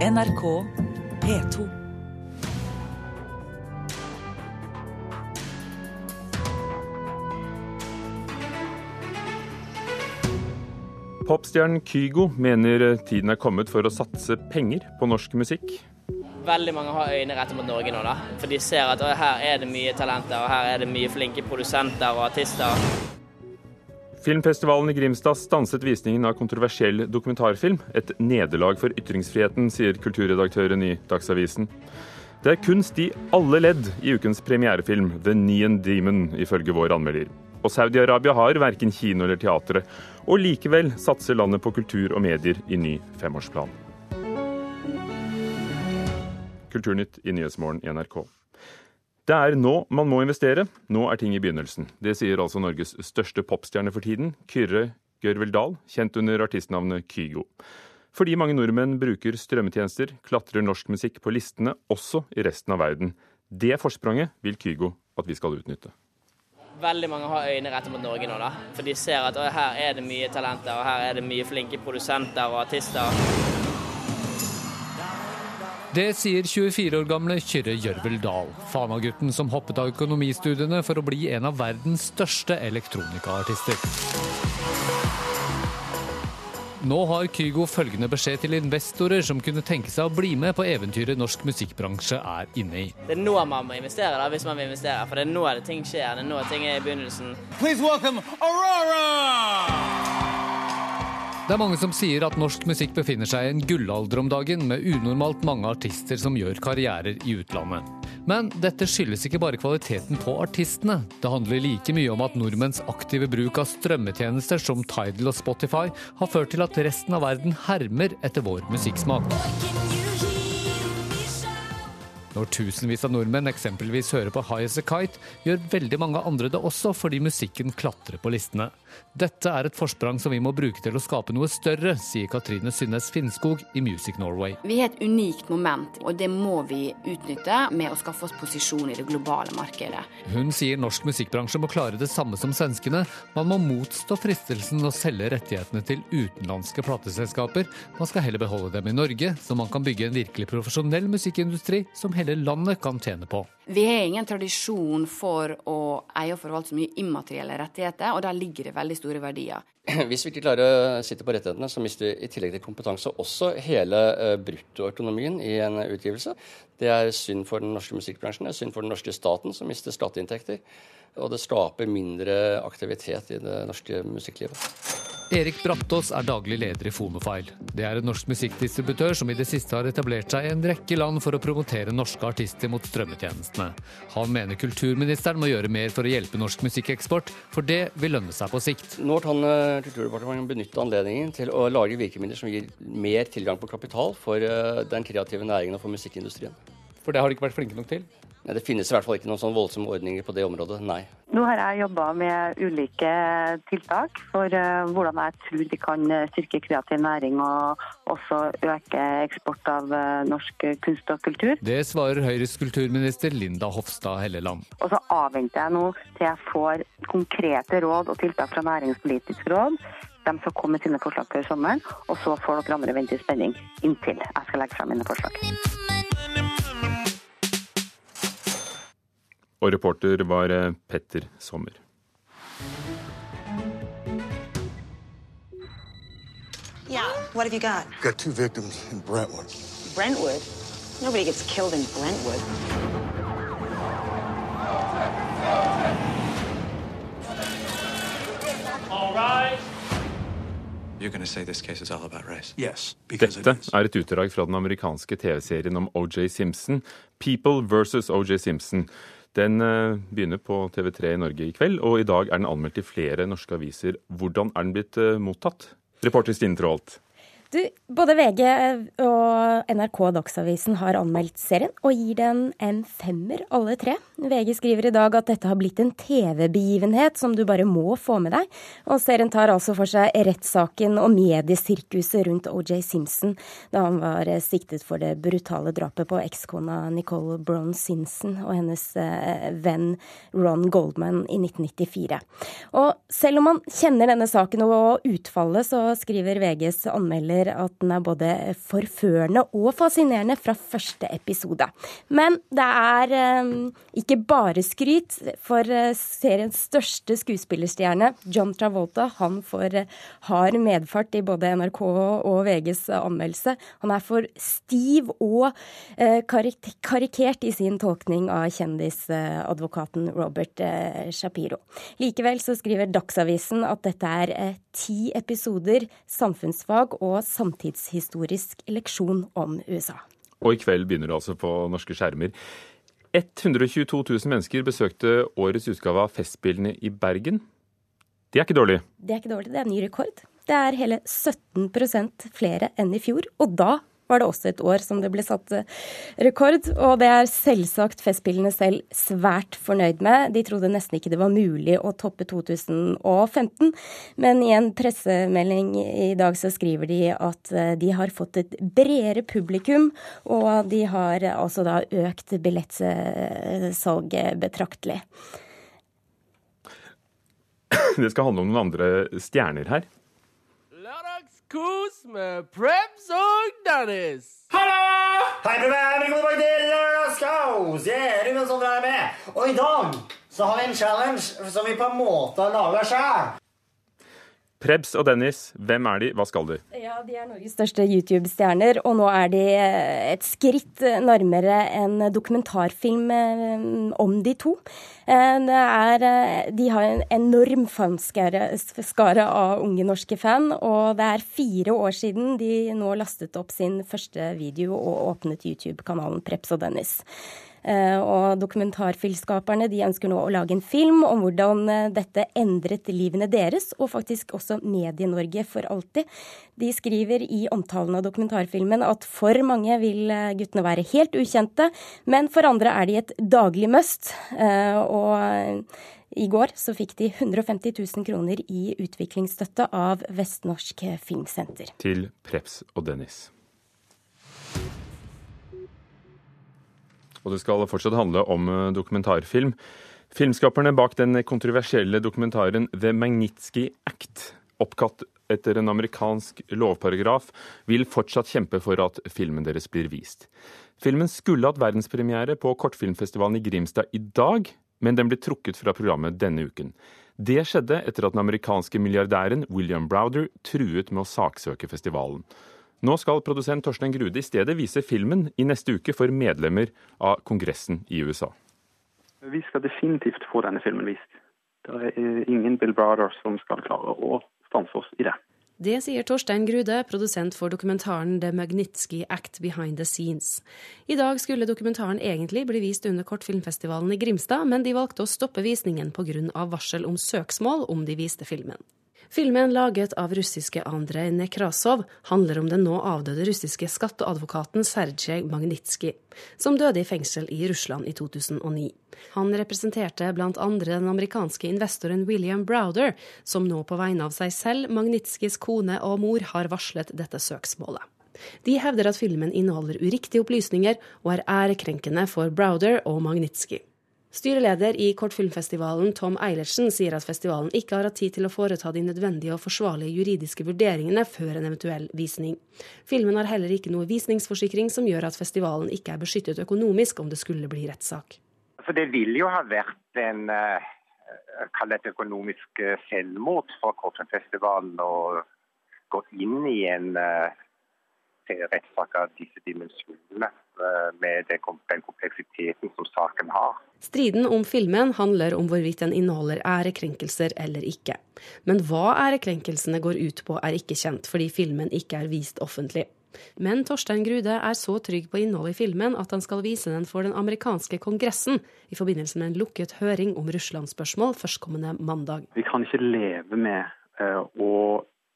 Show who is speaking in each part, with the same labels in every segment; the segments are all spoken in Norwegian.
Speaker 1: NRK P2.
Speaker 2: Popstjernen Kygo mener tiden er kommet for å satse penger på norsk musikk.
Speaker 3: Veldig mange har øynene rettet mot Norge nå, da. For de ser at her er det mye talenter, og her er det mye flinke produsenter og artister.
Speaker 2: Filmfestivalen i Grimstad stanset visningen av kontroversiell dokumentarfilm. Et nederlag for ytringsfriheten, sier kulturredaktøren i Dagsavisen. Det er kunst i alle ledd i ukens premierefilm, The Neon Demon, ifølge vår anmelder. Og Saudi-Arabia har verken kino eller teatre, og likevel satser landet på kultur og medier i ny femårsplan. Kulturnytt i Nyhetsmorgen i NRK. Det er nå man må investere. Nå er ting i begynnelsen. Det sier altså Norges største popstjerne for tiden, Kyrre Gørvel Dahl, kjent under artistnavnet Kygo. Fordi mange nordmenn bruker strømmetjenester, klatrer norsk musikk på listene også i resten av verden. Det forspranget vil Kygo at vi skal utnytte.
Speaker 3: Veldig mange har øynene rettet mot Norge nå, da. For de ser at her er det mye talenter, og her er det mye flinke produsenter og artister.
Speaker 4: Det sier 24 år gamle Kyrre Gjørvel Dahl, Fana-gutten som hoppet av økonomistudiene for å bli en av verdens største elektronikaartister. Nå har Kygo følgende beskjed til investorer som kunne tenke seg å bli med på eventyret norsk musikkbransje er inne i.
Speaker 3: Det er nå man må investere, da, hvis man vil investere. For det er nå det ting skjer. Det er nå ting er i begynnelsen.
Speaker 5: Please welcome Aurora!
Speaker 4: Det er mange som sier at norsk musikk befinner seg i en gullalder om dagen, med unormalt mange artister som gjør karrierer i utlandet. Men dette skyldes ikke bare kvaliteten på artistene. Det handler like mye om at nordmenns aktive bruk av strømmetjenester som Tidal og Spotify har ført til at resten av verden hermer etter vår musikksmak. Når tusenvis av nordmenn eksempelvis hører på High As A Kite, gjør veldig mange andre det også fordi musikken klatrer på listene. Dette er et forsprang som vi må bruke til å skape noe større, sier Katrine Synnes Finnskog i Music Norway.
Speaker 6: Vi har et unikt moment, og det må vi utnytte med å skaffe oss posisjon i det globale markedet.
Speaker 4: Hun sier norsk musikkbransje må klare det samme som svenskene. Man må motstå fristelsen å selge rettighetene til utenlandske plateselskaper. Man skal heller beholde dem i Norge, så man kan bygge en virkelig profesjonell musikkindustri som hele landet kan tjene på.
Speaker 6: Vi har ingen tradisjon for å eie og forvalte så mye immaterielle rettigheter, og der ligger det veldig store verdier.
Speaker 7: Hvis vi ikke klarer å sitte på rettighetene, så mister vi i tillegg til kompetanse også hele uh, bruttoøkonomien i en utgivelse. Det er synd for den norske musikkbransjen, det er synd for den norske staten, som mister skatteinntekter. Og det skaper mindre aktivitet i det norske musikklivet.
Speaker 4: Erik Brattås er daglig leder i Fonofile. Det er en norsk musikkdistributør som i det siste har etablert seg i en rekke land for å promotere norske artister mot strømmetjenestene. Han mener kulturministeren må gjøre mer for å hjelpe norsk musikkeksport, for det vil lønne seg på sikt.
Speaker 7: Nå kan eh, Kulturdepartementet benytte anledningen til å lage virkemidler som gir mer tilgang på kapital for eh, den kreative næringen og for musikkindustrien.
Speaker 4: For det har de ikke vært flinke nok til?
Speaker 7: Nei, Det finnes i hvert fall ikke noen sånn voldsomme ordninger på det området, nei.
Speaker 8: Nå har jeg jobba med ulike tiltak for uh, hvordan jeg tror vi kan eh, styrke kreativ næring og også øke eksport av uh, norsk kunst og kultur.
Speaker 4: Det svarer Høyres kulturminister Linda Hofstad Helleland.
Speaker 8: Og så avventer jeg nå til jeg får konkrete råd og tiltak fra Næringspolitisk råd. De skal komme med sine forslag før sommeren, og så får dere andre vente i spenning inntil jeg skal legge frem mine forslag.
Speaker 2: Og reporter var eh, Petter Sommer.
Speaker 9: Yeah, what have you got?
Speaker 10: Got two victims in Brentwood.
Speaker 9: Brentwood? Nobody gets killed in Brentwood.
Speaker 5: All right.
Speaker 10: You're going to say this case is all about race?
Speaker 5: Yes,
Speaker 2: Dette er et utdrag fra den amerikanske TV-serien om OJ Simpson, People versus OJ Simpson. Den eh, begynner på TV3 i Norge i kveld, og i dag er den anmeldt i flere norske aviser. Hvordan er den blitt eh, mottatt? Reporter Stine Traalt.
Speaker 11: Du, både VG og NRK Dagsavisen har anmeldt serien, og gir den en femmer, alle tre. VG skriver i dag at dette har blitt en TV-begivenhet som du bare må få med deg. Og serien tar altså for seg rettssaken og mediesirkuset rundt OJ Simpson da han var siktet for det brutale drapet på ekskona Nicole Brown Simpson og hennes eh, venn Ron Goldman i 1994. Og selv om man kjenner denne saken og utfallet, så skriver VGs anmelder mener at den er både forførende og fascinerende fra første episode. Men det er eh, ikke bare skryt, for eh, seriens største skuespillerstjerne, John Travolta, han får eh, hard medfart i både NRK og VGs anmeldelse. Han er for stiv og eh, karik karikert i sin tolkning av kjendisadvokaten Robert eh, Shapiro. Likevel så skriver Dagsavisen at dette er eh, ti episoder samfunnsfag og samtidshistorisk leksjon om USA.
Speaker 2: Og i kveld begynner det altså på norske skjermer. 122 000 mennesker besøkte årets utgave av Festspillene i Bergen. Det er ikke dårlig?
Speaker 11: Det er ikke dårlig, det er en ny rekord. Det er hele 17% flere enn i fjor, og da var det også et år som det ble satt eh, rekord. Og det er selvsagt Festspillene selv svært fornøyd med. De trodde nesten ikke det var mulig å toppe 2015, men i en pressemelding i dag så skriver de at eh, de har fått et bredere publikum, og de har altså da økt billettsalget betraktelig.
Speaker 2: Det skal handle om noen andre stjerner her.
Speaker 12: Kos med Preps og Dennis.
Speaker 13: Hallo! Hei, Preben! Velkommen tilbake til Lørdagsskaus! Yeah, Ruben Sondre er med. Og i dag så har vi en challenge som vi på en måte har laga sjøl.
Speaker 2: Prebz og Dennis, hvem er de, hva skal de?
Speaker 11: Ja, De er Norges største YouTube-stjerner, og nå er de et skritt nærmere en dokumentarfilm eh, om de to. Eh, er, eh, de har en enorm fanskare av unge norske fan, og det er fire år siden de nå lastet opp sin første video og åpnet YouTube-kanalen Prebz og Dennis. Eh, og dokumentarfilmskaperne de ønsker nå å lage en film om hvordan eh, dette endret livene deres, og faktisk også Medie-Norge for alltid. De skriver i omtalen av dokumentarfilmen at for mange vil eh, guttene være helt ukjente, men for andre er de et daglig must. Og i går så fikk de 150 000 kroner i utviklingsstøtte av Vestnorsk Filmsenter.
Speaker 2: Til Preps og Dennis. Og det skal fortsatt handle om eh, dokumentarfilm. Filmskaperne bak den kontroversielle dokumentaren The Magnitsky Act, oppkalt etter en amerikansk lovparagraf, vil fortsatt kjempe for at filmen deres blir vist. Filmen skulle hatt verdenspremiere på kortfilmfestivalen i Grimstad i dag, men den ble trukket fra programmet denne uken. Det skjedde etter at den amerikanske milliardæren William Browder truet med å saksøke festivalen. Nå skal produsent Torstein Grude i stedet vise filmen i neste uke for medlemmer av Kongressen i USA.
Speaker 14: Vi skal definitivt få denne filmen vist. Det er ingen Bill Brother som skal klare å stanse oss i det.
Speaker 15: Det sier Torstein Grude, produsent for dokumentaren The Magnitsky Act Behind the Scenes. I dag skulle dokumentaren egentlig bli vist under Kortfilmfestivalen i Grimstad, men de valgte å stoppe visningen pga. varsel om søksmål om de viste filmen. Filmen, laget av russiske Andrej Nekrasov, handler om den nå avdøde russiske skatteadvokaten Sergej Magnitsky, som døde i fengsel i Russland i 2009. Han representerte bl.a. den amerikanske investoren William Browder, som nå på vegne av seg selv, Magnitskys kone og mor har varslet dette søksmålet. De hevder at filmen inneholder uriktige opplysninger og er ærekrenkende for Browder og Magnitsky. Styreleder i Kortfilmfestivalen, Tom Eilertsen, sier at festivalen ikke har hatt tid til å foreta de nødvendige og forsvarlige juridiske vurderingene før en eventuell visning. Filmen har heller ikke noe visningsforsikring som gjør at festivalen ikke er beskyttet økonomisk om det skulle bli rettssak.
Speaker 16: For det vil jo ha vært en eh, kall det et økonomisk eh, selvmord for Kortfilmfestivalen å gå inn i en uh, rettssak av disse dimensjonene med den kompleksiteten som saken har.
Speaker 15: Striden om filmen handler om hvorvidt den inneholder ærekrenkelser eller ikke. Men hva ærekrenkelsene går ut på er ikke kjent, fordi filmen ikke er vist offentlig. Men Torstein Grude er så trygg på innholdet i filmen at han skal vise den for den amerikanske kongressen i forbindelse med en lukket høring om Russland-spørsmål førstkommende mandag.
Speaker 14: Vi kan ikke leve med uh, å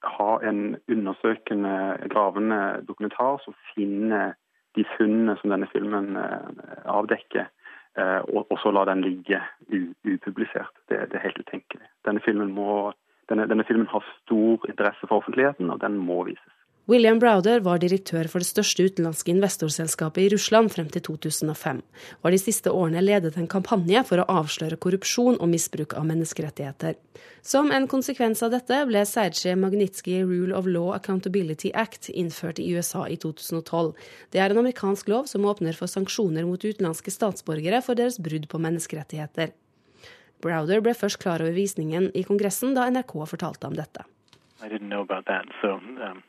Speaker 14: ha en undersøkende, gravende dokumentar som finner de funnene som denne filmen uh, avdekker Eh, og, og så la den ligge upublisert. Det, det, er helt utenkelig. Denne filmen, må, denne, denne filmen har stor interesse for offentligheten, og den må vises.
Speaker 15: William Browder var direktør for det største utenlandske investorselskapet i Russland frem til 2005, og har de siste årene ledet en kampanje for å avsløre korrupsjon og misbruk av menneskerettigheter. Som en konsekvens av dette ble Sergej Magnitsky Rule of Law Accountability Act innført i USA i 2012. Det er en amerikansk lov som åpner for sanksjoner mot utenlandske statsborgere for deres brudd på menneskerettigheter. Browder ble først klar over visningen i Kongressen da NRK fortalte om dette.
Speaker 17: I didn't know about that, so um,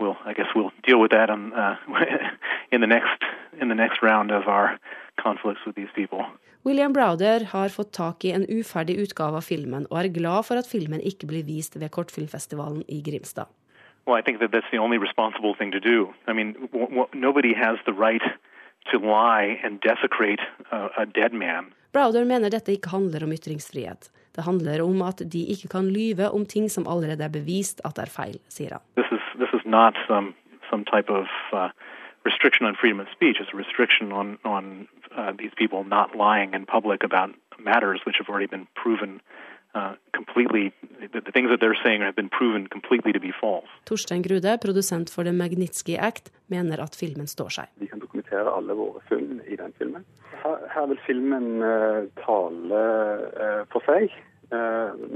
Speaker 17: we'll I guess we'll deal with that on, uh, in the next in the next round of our conflicts with these people.
Speaker 15: William Browder har fått tak i en uferdig utgave av filmen, og er glad for at filmen ikke blir vist ved kortfilmfestivalen i Grimstad.
Speaker 17: Well, I think that that's the only responsible thing to do. I mean, nobody has the right to lie and desecrate a, a dead man.
Speaker 15: Browder mener dette ikke handler om ytringsfrihet. Det handler om at de ikke kan lyve om ting som allerede er bevist at er feil, sier han.
Speaker 17: This is, this is not some, some type of uh, restriction on freedom of speech. It's a restriction on, on uh, these people not lying in public about matters which have already been proven Uh, completely, the, the things that they're saying have been proven completely to be false.
Speaker 15: Torstein Grude, produsent for The Magnitsky Act, mener at filmen står seg.
Speaker 14: Vi kan dokumentere alle våre funn i den filmen. Her, vil filmen uh, tale uh, for seg.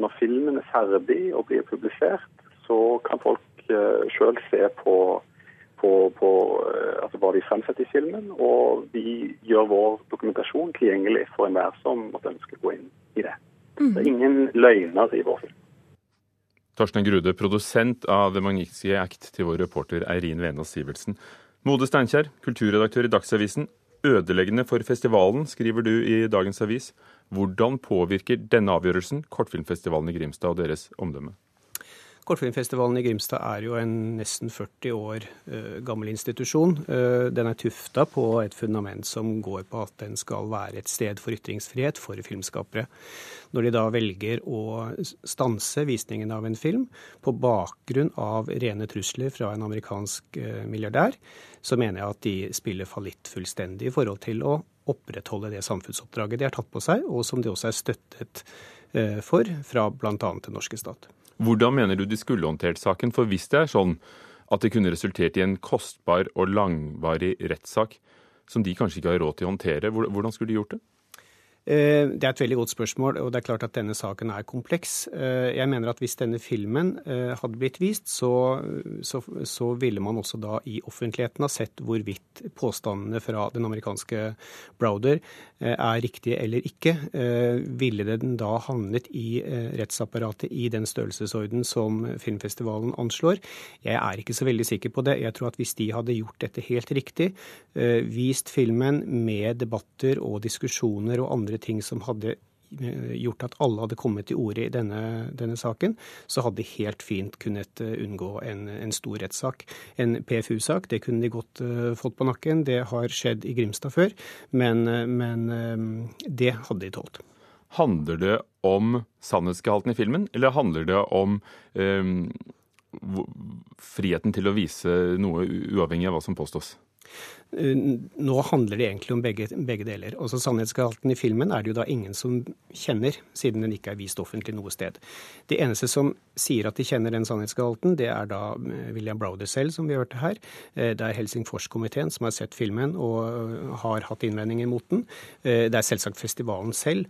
Speaker 14: når filmen er ferdig og blir publisert, så kan folk uh, sjøl se på, på, på altså hva de fremsetter i filmen, og vi gjør vår dokumentasjon tilgjengelig for enhver som måtte ønske å gå inn i det. Mm. Det er ingen løgner i vår film.
Speaker 2: Torsten Grude, produsent av The Magnitsky Act, til vår reporter Eirin Venås Sivertsen. Mode Steinkjer, kulturredaktør i Dagsavisen. Ødeleggende for festivalen, skriver du i dagens avis. Hvordan påvirker denne avgjørelsen kortfilmfestivalen i Grimstad og deres omdømme?
Speaker 18: Kortfilmfestivalen i Grimstad er jo en nesten 40 år uh, gammel institusjon. Uh, den er tufta på et fundament som går på at den skal være et sted for ytringsfrihet for filmskapere. Når de da velger å stanse visningen av en film på bakgrunn av rene trusler fra en amerikansk uh, milliardær, så mener jeg at de spiller fallitt fullstendig i forhold til å opprettholde det samfunnsoppdraget de har tatt på seg, og som de også er støttet for fra bl.a. den norske stat.
Speaker 2: Hvordan mener du de skulle håndtert saken? For hvis det er sånn at det kunne resultert i en kostbar og langvarig rettssak som de kanskje ikke har råd til å håndtere, hvordan skulle de gjort det?
Speaker 18: Eh, det er et veldig godt spørsmål, og det er klart at denne saken er kompleks. Eh, jeg mener at hvis denne filmen eh, hadde blitt vist, så, så, så, ville man også da i offentligheten ha sett hvorvidt påstandene fra den amerikanske Browder er riktige eller ikke. Ville den da havnet i rettsapparatet i den størrelsesorden som filmfestivalen anslår? Jeg er ikke så veldig sikker på det. Jeg tror at hvis de hadde gjort dette helt riktig, vist filmen med debatter og diskusjoner og andre ting som hadde eh, gjort at alle hadde kommet til orde i denne, denne, saken, så hadde de helt fint kunnet eh, unngå en, en stor rettssak. En PFU-sak, det kunne de godt uh, fått på nakken. Det har skjedd i Grimstad før, men, men det hadde de tålt.
Speaker 2: Handler det om sannhetsgehalten i filmen, eller handler det om um, friheten til å vise noe uavhengig av hva som påstås?
Speaker 18: Eh, nå handler det egentlig om begge, begge deler. Også Sannhetsgehalten i filmen er det jo da ingen som kjenner, siden den ikke er vist offentlig noe sted. De eneste som sier at de kjenner den sannhetsgehalten, det er da eh, William Browder selv, som vi hørte her. Eh, det er Helsingforskomiteen som har sett filmen og har hatt innvendinger mot den. Det er selvsagt festivalen selv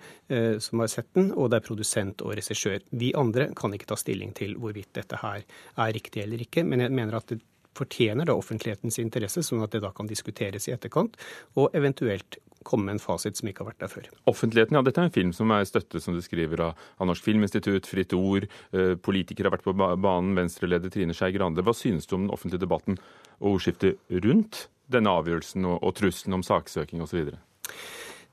Speaker 18: som har sett den, og det er produsent og regissør. Vi andre kan ikke ta stilling til hvorvidt dette her er riktig eller ikke, men jeg mener at det fortjener da offentlighetens interesse, sånn at det da kan diskuteres i etterkant, og eventuelt komme med en fasit som ikke har vært der før.
Speaker 2: Offentligheten, ja, Dette er en film som er støtte, som du skriver, av, av Norsk Filminstitutt, Fritt Ord. Eh, politikere har vært på banen, Venstre-leder Trine Skei Grande. Hva synes du om den offentlige debatten og ordskiftet rundt denne avgjørelsen og, og trusselen om saksøking osv.?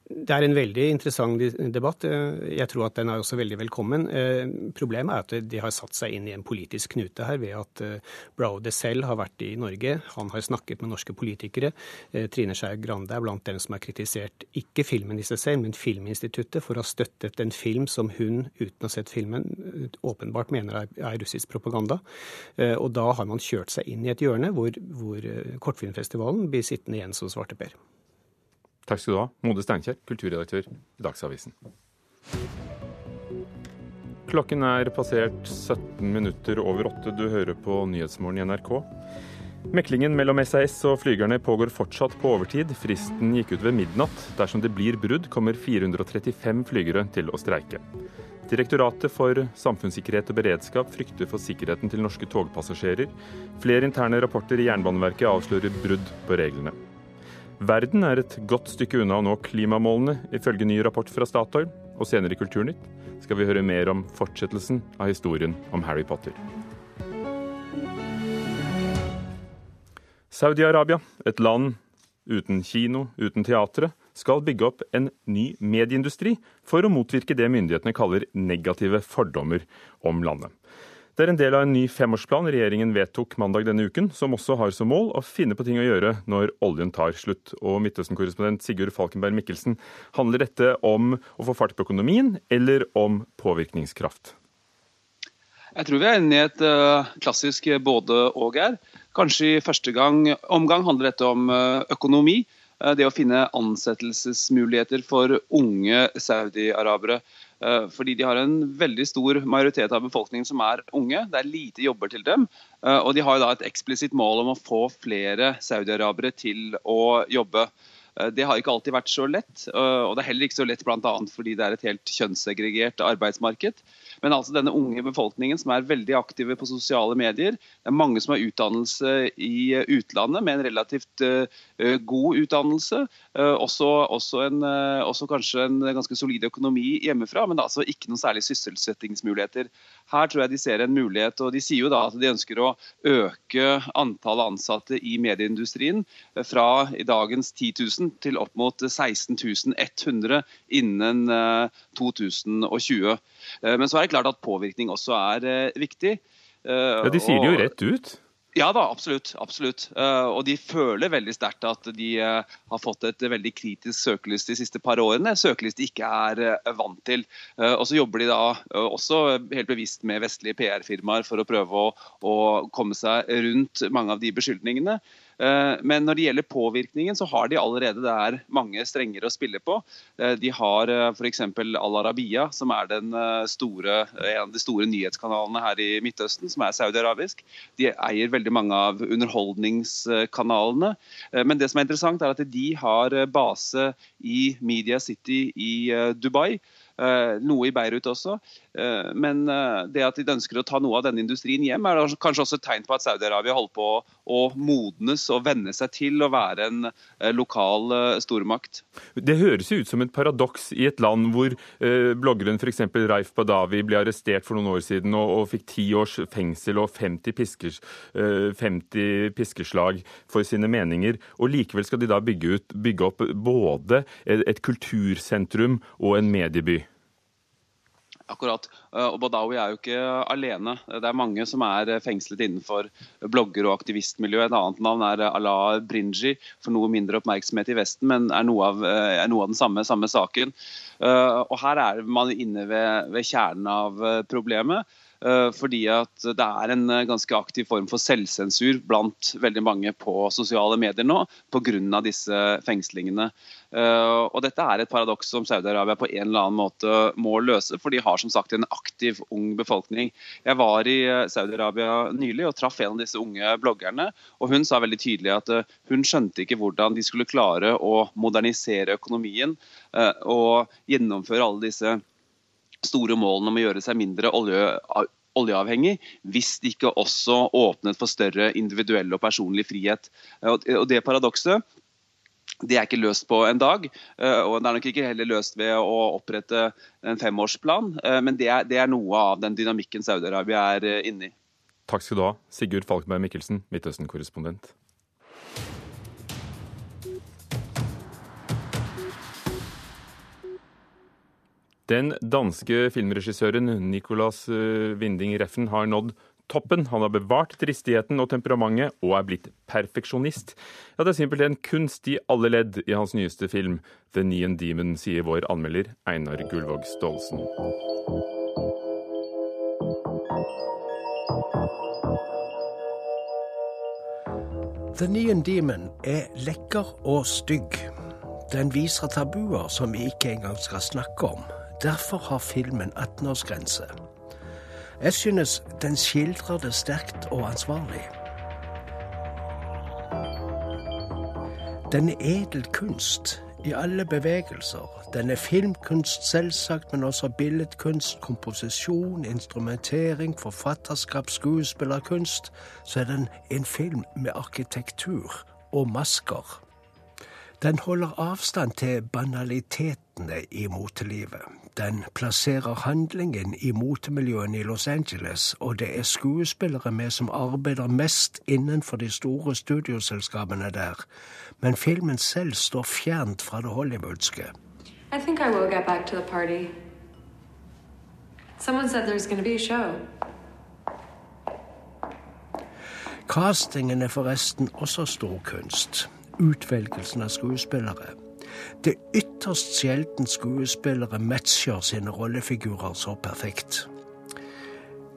Speaker 18: Det er en veldig interessant debatt. Jeg tror at den er også veldig velkommen. Eh, problemet er at de har satt seg inn i en politisk knute her ved at eh, Browder selv har vært i Norge. Han har snakket med norske politikere. Eh, Trine Skei Grande er blant dem som har kritisert ikke filmen i seg selv, men Filminstituttet for å ha støttet en film som hun, uten å ha sett filmen, åpenbart mener er, russisk propaganda. Og da har man kjørt seg inn i et hjørne hvor, hvor Kortfilmfestivalen blir sittende igjen som svarteper.
Speaker 2: Takk skal du ha, Mode Steinkjer, kulturredaktør i Dagsavisen. Klokken er passert 17 minutter over åtte. Du hører på Nyhetsmorgen i NRK. Meklingen mellom SAS og flygerne pågår fortsatt på overtid. Fristen gikk ut ved midnatt. Dersom det blir brudd, kommer 435 flygere til å streike. Direktoratet for samfunnssikkerhet og beredskap frykter for sikkerheten til norske togpassasjerer. Flere interne rapporter i Jernbaneverket avslører brudd på reglene. Verden er et godt stykke unna å nå klimamålene, ifølge ny rapport fra Statoil. Og senere i Kulturnytt skal vi høre mer om fortsettelsen av historien om Harry Potter. Saudi-Arabia, et land uten kino, uten teatre, skal bygge opp en ny medieindustri for å motvirke det myndighetene kaller negative fordommer om landet. Det er en del av en ny femårsplan regjeringen vedtok mandag denne uken, som også har som mål å finne på ting å gjøre når oljen tar slutt. Og Midtøsten-korrespondent Sigurd Falkenberg Mikkelsen, handler dette om å få fart på økonomien, eller om påvirkningskraft?
Speaker 19: Jeg tror vi er inne i et uh, klassisk både-og her. Kanskje i første gang, omgang handler dette om uh, økonomi. Uh, det å finne ansettelsesmuligheter for unge saudi-arabere. Eh, fordi de har en veldig stor majoritet av befolkningen som er unge. Det er lite jobber til dem. Eh, og de har da et eksplisitt mål om å få flere saudiarabere til å jobbe. Eh, det har ikke alltid vært så lett, og det er heller ikke så lett bl.a. fordi det er et helt kjønnssegregert arbeidsmarked. Men altså denne unge befolkningen som er veldig aktive på sosiale medier. Det er mange som har utdannelse i utlandet med en relativt uh, god utdannelse. Også, også, en, også, kanskje en ganske solid økonomi hjemmefra, men altså ikke noen særlig sysselsettingsmuligheter. Her tror jeg de ser en mulighet, og de sier jo da at de ønsker å øke antallet ansatte i medieindustrien fra i dagens 10 000 til opp mot 16 100 innen 2020. Men så er det klart at påvirkning også er eh, viktig.
Speaker 2: Eh, ja, De sier det jo rett ut.
Speaker 19: Ja da, absolutt. absolutt. Eh, og de føler veldig sterkt at de har fått et veldig kritisk søkelys de siste par årene. Søkelys de ikke er vant til. Og så jobber de da også helt bevisst med vestlige PR-firmaer for å prøve å, å komme seg rundt mange av de beskyldningene. Eh, men når det gjelder påvirkningen, så har de allerede der mange strenger å spille på. Eh, de har eh, f.eks. Al Arabiya, som er store, en av de store nyhetskanalene her i Midtøsten, som er saudi-arabisk. De eier veldig mange av underholdningskanalene. Men det som er interessant, er at de har base i Media City i Dubai. Noe i Beirut også. Eh, men eh, det at de ønsker å ta noe av denne industrien hjem, er kanskje også et tegn på at Saudi-Arabia holder på å modnes og venne seg til å være en lokal stormakt.
Speaker 2: Det høres ut som et paradoks i et land hvor bloggeren f.eks. Raif Badawi ble arrestert for noen år siden og, og fikk ti års fengsel og 50, piskers, 50 piskeslag for sine meninger. Og likevel skal de da bygge, ut, bygge opp både et kultursentrum og en medieby.
Speaker 19: Akkurat. Eh, og Badawi er jo ikke alene. Det er mange som er fengslet innenfor blogger- og aktivistmiljøet. Et annet navn er Allah Brinji, for noe mindre oppmerksomhet i Vesten, men er noe av, eh, er noe av den samme, samme, saken. Eh, og Her er man inne ved, ved kjernen av problemet. Eh, fordi at det er en eh, ganske aktiv form for selvsensur blant veldig mange på sosiale medier nå pga. disse fengslingene. Eh, og Dette er et paradoks som Saudi-Arabia på en eller annen måte må løse, for de har som sagt en aktiv ung befolkning. Jeg var i Saudi-Arabia nylig og traff en av disse unge bloggerne. og Hun sa veldig tydelig at hun skjønte ikke hvordan de skulle klare å modernisere økonomien og gjennomføre alle disse store målene om å gjøre seg mindre olje, oljeavhengig, hvis de ikke også åpnet for større individuell og personlig frihet. Og Det paradokset det er ikke løst på en dag, eh, og det er nok ikke heller løst ved å opprette en femårsplan. Eh, men det er, det er noe av den dynamikken Saudi-Arabia er eh, inne i.
Speaker 2: Takk skal du ha, Sigurd Falkenberg Mikkelsen, Midtøsten-korrespondent. Den danske filmregissøren Nicolas Winding Reffen har nådd toppen. Han har bevart dristigheten og temperamentet og er blitt perfeksjonist. Ja, det er simpelthen kunst i alle ledd i hans nyeste film, The Neon Demon, sier vår anmelder Einar Gullvåg Staalesen.
Speaker 20: The Neon Demon er lekker og stygg. Den viser tabuer som vi ikke engang skal snakke om. Derfor har filmen 18-årsgrense. Jeg synes den skildrer det sterkt og ansvarlig. Den er edel kunst i alle bevegelser. Den er filmkunst, selvsagt, men også billedkunst, komposisjon, instrumentering, forfatterskap, skuespillerkunst. Så er den en film med arkitektur og masker. Den holder avstand til banalitetene i motelivet. Den plasserer handlingen i motemiljøene i Los Angeles, og det er skuespillere med som arbeider mest innenfor de store studioselskapene der. Men filmen selv står fjernt fra det hollywoodske.
Speaker 21: I think I will get back to the party. Someone said there's going to be a show.
Speaker 20: Castingen er forresten også stor kunst. Utvelgelsen av skuespillere. Det er ytterst sjelden skuespillere matcher sine rollefigurer så perfekt.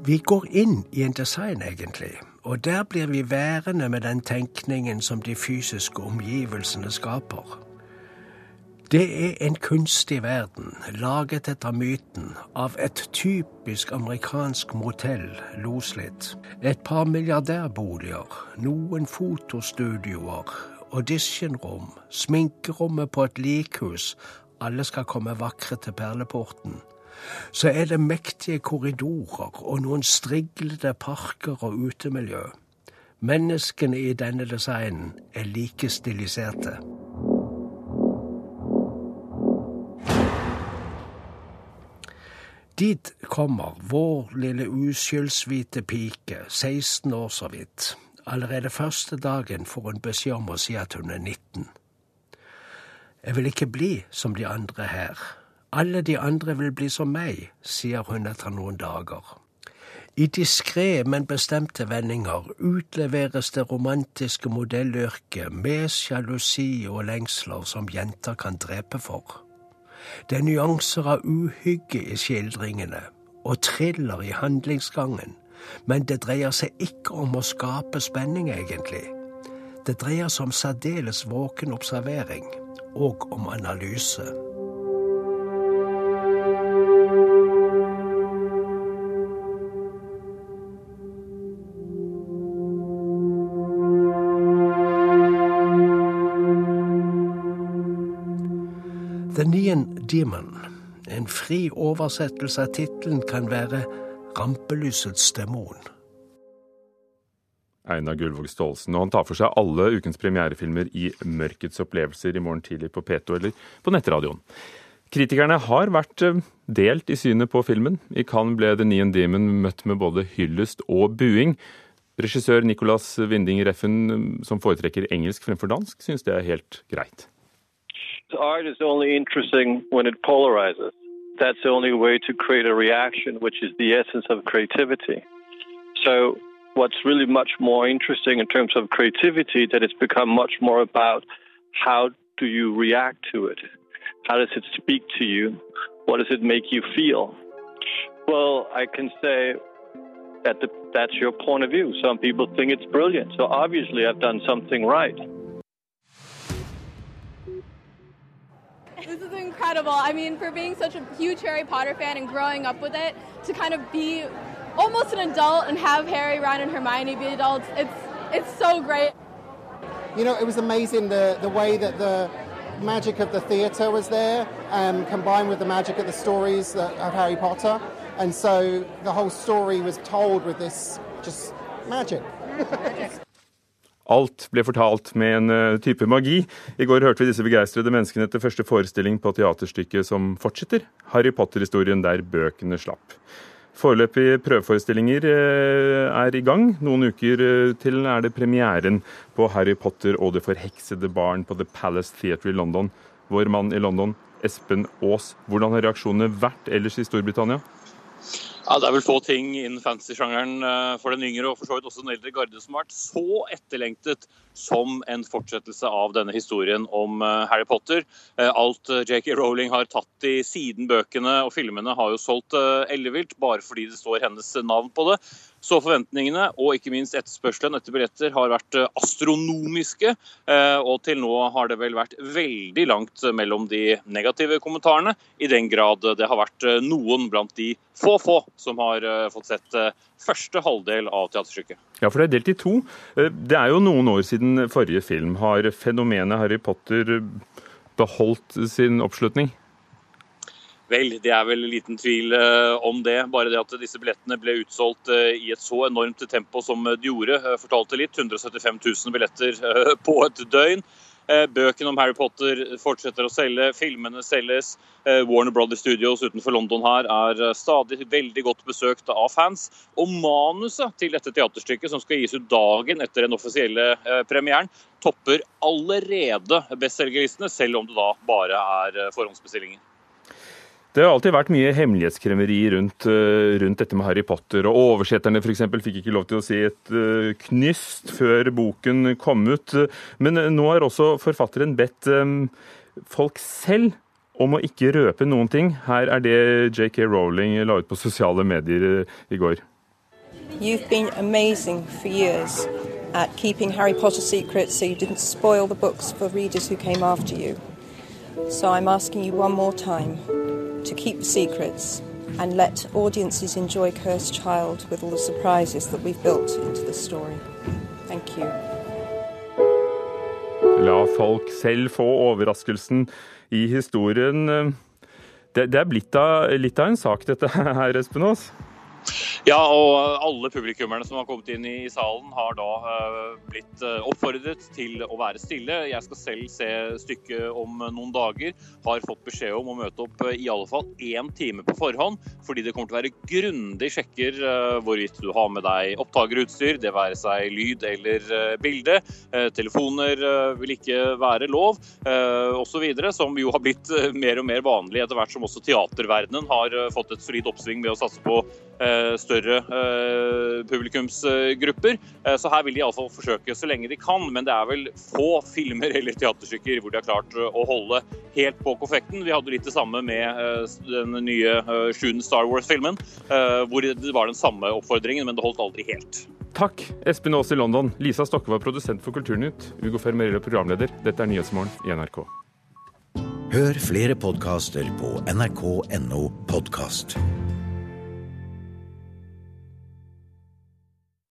Speaker 20: Vi går inn i en design, egentlig, og der blir vi værende med den tenkningen som de fysiske omgivelsene skaper. Det er en kunstig verden, laget etter myten, av et typisk amerikansk motell, loslitt. Et par milliardærboliger, noen fotostudioer, auditionrom, sminkerommet på et likhus, alle skal komme vakre til perleporten. Så er det mektige korridorer og noen striglete parker og utemiljø. Menneskene i denne designen er like stiliserte. Dit kommer vår lille uskyldsvite pike, 16 år så vidt. Allerede første dagen får hun beskjed om å si at hun er 19. Jeg vil ikke bli som de andre her. Alle de andre vil bli som meg, sier hun etter noen dager. I diskré, men bestemte vendinger utleveres det romantiske modellyrket med sjalusi og lengsler som jenter kan drepe for. Det er nyanser av uhygge i skildringene, og thriller i handlingsgangen, men det dreier seg ikke om å skape spenning, egentlig. Det dreier seg om særdeles våken observering, og om analyse. The Neon Demon. En fri oversettelse av tittelen kan være Rampelysets demon.
Speaker 2: Einar Gullvåg Staalesen. Og han tar for seg alle ukens premierefilmer i Mørkets opplevelser i morgen tidlig på P2 eller på nettradioen. Kritikerne har vært eh, delt i synet på filmen. I Cannes ble The Neon Demon møtt med både hyllest og buing. Regissør Nicolas Winding Reffen, som foretrekker engelsk fremfor dansk, syns det er helt greit.
Speaker 22: Art is only interesting when it polarizes. That's the only way to create a reaction, which is the essence of creativity. So, what's really much more interesting in terms of creativity that it's become much more about how do you react to it? How does it speak to you? What does it make you feel? Well, I can say that the, that's your point of view. Some people think it's brilliant. So obviously, I've done something right.
Speaker 23: This is incredible. I mean, for being such a huge Harry Potter fan and growing up with it, to kind of be almost an adult and have Harry, Ron, and Hermione be adults, it's it's so great.
Speaker 24: You know, it was amazing the the way that the magic of the theatre was there, um, combined with the magic of the stories of Harry Potter, and so the whole story was told with this just magic.
Speaker 2: Alt ble fortalt med en uh, type magi. I går hørte vi disse begeistrede menneskene etter første forestilling på teaterstykket som fortsetter, Harry Potter-historien der bøkene slapp. Foreløpige prøveforestillinger uh, er i gang. Noen uker uh, til er det premieren på Harry Potter og det forheksede barn på The Palace Theatre i London. Vår mann i London, Espen Aas, hvordan har reaksjonene vært ellers i Storbritannia?
Speaker 25: Ja, Det er vel få ting innen fantasy-sjangeren for den yngre og for så vidt også den eldre garde som har vært så etterlengtet som en fortsettelse av denne historien om Harry Potter. Alt J.K. Rowling har tatt i siden bøkene og filmene har jo solgt ellevilt bare fordi det står hennes navn på det. Så forventningene og ikke minst etterspørselen etter billetter har vært eh, astronomiske. eh, Og til nå har det vel vært veldig langt mellom de negative kommentarene, i den grad det har vært eh, noen blant de få få som har fått sett første halvdel av teaterstykket.
Speaker 2: Ja, for det er delt i to. Det er jo noen år siden forrige film. Har fenomenet Harry Potter beholdt sin oppslutning?
Speaker 25: Vel, det er vel liten tvil eh, om det. Bare det at disse billettene ble utsolgt eh, i et så enormt tempo som de gjorde, eh, fortalte litt. 175 000 billetter på et døgn. Bøkene om Harry Potter fortsetter å selge, filmene selges. Warner Brothers Studios utenfor London her er stadig veldig godt besøkt av fans. Og manuset til dette teaterstykket, som skal gis ut dagen etter den offisielle premieren, topper allerede bestselgerlistene, selv om det da bare er forhåndsbestillinger.
Speaker 2: Det har alltid vært mye hemmelighetskremmeri rundt, eh, rundt dette med Harry Potter. og Oversetterne for eksempel, fikk ikke lov til å si et eh, knyst før boken kom ut. Men eh, nå har også forfatteren bedt folk selv om å ikke røpe noen ting. Her er det JK Rowling la ut på sosiale medier i går.
Speaker 26: You've been amazing for years at keeping Harry Potter secret so you didn't spoil the books for readers who came after you. So I'm asking you one more time to keep secrets and let audiences enjoy Cursed Child with all the surprises that we've built into the story. Thank you.
Speaker 2: La folk selv få overraskelsen i historien. Det, det er blitt av, litt av en sak, dette her, Espen Aas?
Speaker 25: Ja, og alle publikummerne som har kommet inn i salen, har da eh, blitt eh, oppfordret til å være stille. Jeg skal selv se stykket om noen dager. Har fått beskjed om å møte opp eh, i alle fall én time på forhånd, fordi det kommer til å være grundig sjekker eh, hvorvidt du har med deg opptakerutstyr, det være seg lyd eller eh, bilde. Eh, Telefoner eh, vil ikke være lov, eh, osv., som jo har blitt eh, mer og mer vanlig etter hvert som også teaterverdenen har eh, fått et solid oppsving med å satse på eh, større eh, publikumsgrupper. Eh, Så her vil de iallfall forsøke så lenge de kan, men det er vel få filmer eller teaterstykker hvor de har klart eh, å holde helt på konfekten. Vi hadde litt det samme med den nye sjuende Star Wars-filmen, eh, hvor det var den samme oppfordringen, men det holdt aldri helt.
Speaker 2: Takk, Espen Aas i London. Lisa Stokke var produsent for Kulturnytt. Ugo Fermerello programleder. Dette er Nyhetsmorgen i NRK.
Speaker 27: Hør flere podkaster på nrk.no podkast.